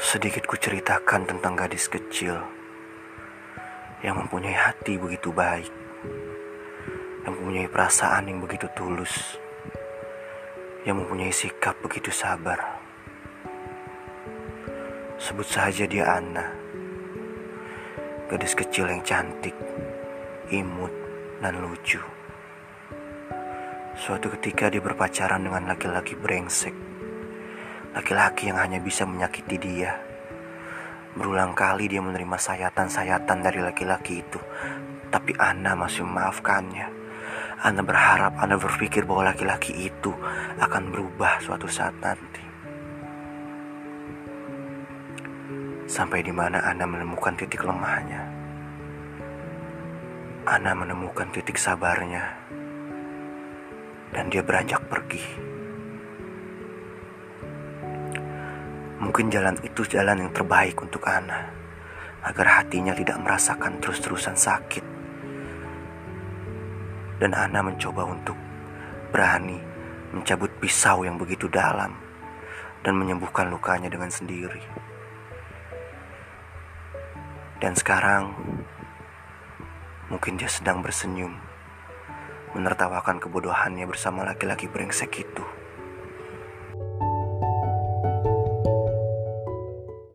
Sedikit ku ceritakan tentang gadis kecil yang mempunyai hati begitu baik, yang mempunyai perasaan yang begitu tulus, yang mempunyai sikap begitu sabar. Sebut saja dia Anna, gadis kecil yang cantik, imut, dan lucu. Suatu ketika dia berpacaran dengan laki-laki brengsek Laki-laki yang hanya bisa menyakiti dia. Berulang kali dia menerima sayatan-sayatan dari laki-laki itu. Tapi Ana masih memaafkannya. Ana berharap, Ana berpikir bahwa laki-laki itu akan berubah suatu saat nanti. Sampai di mana Ana menemukan titik lemahnya. Ana menemukan titik sabarnya. Dan dia beranjak pergi. Mungkin jalan itu jalan yang terbaik untuk Ana, agar hatinya tidak merasakan terus-terusan sakit. Dan Ana mencoba untuk berani mencabut pisau yang begitu dalam dan menyembuhkan lukanya dengan sendiri. Dan sekarang mungkin dia sedang bersenyum, menertawakan kebodohannya bersama laki-laki brengsek itu.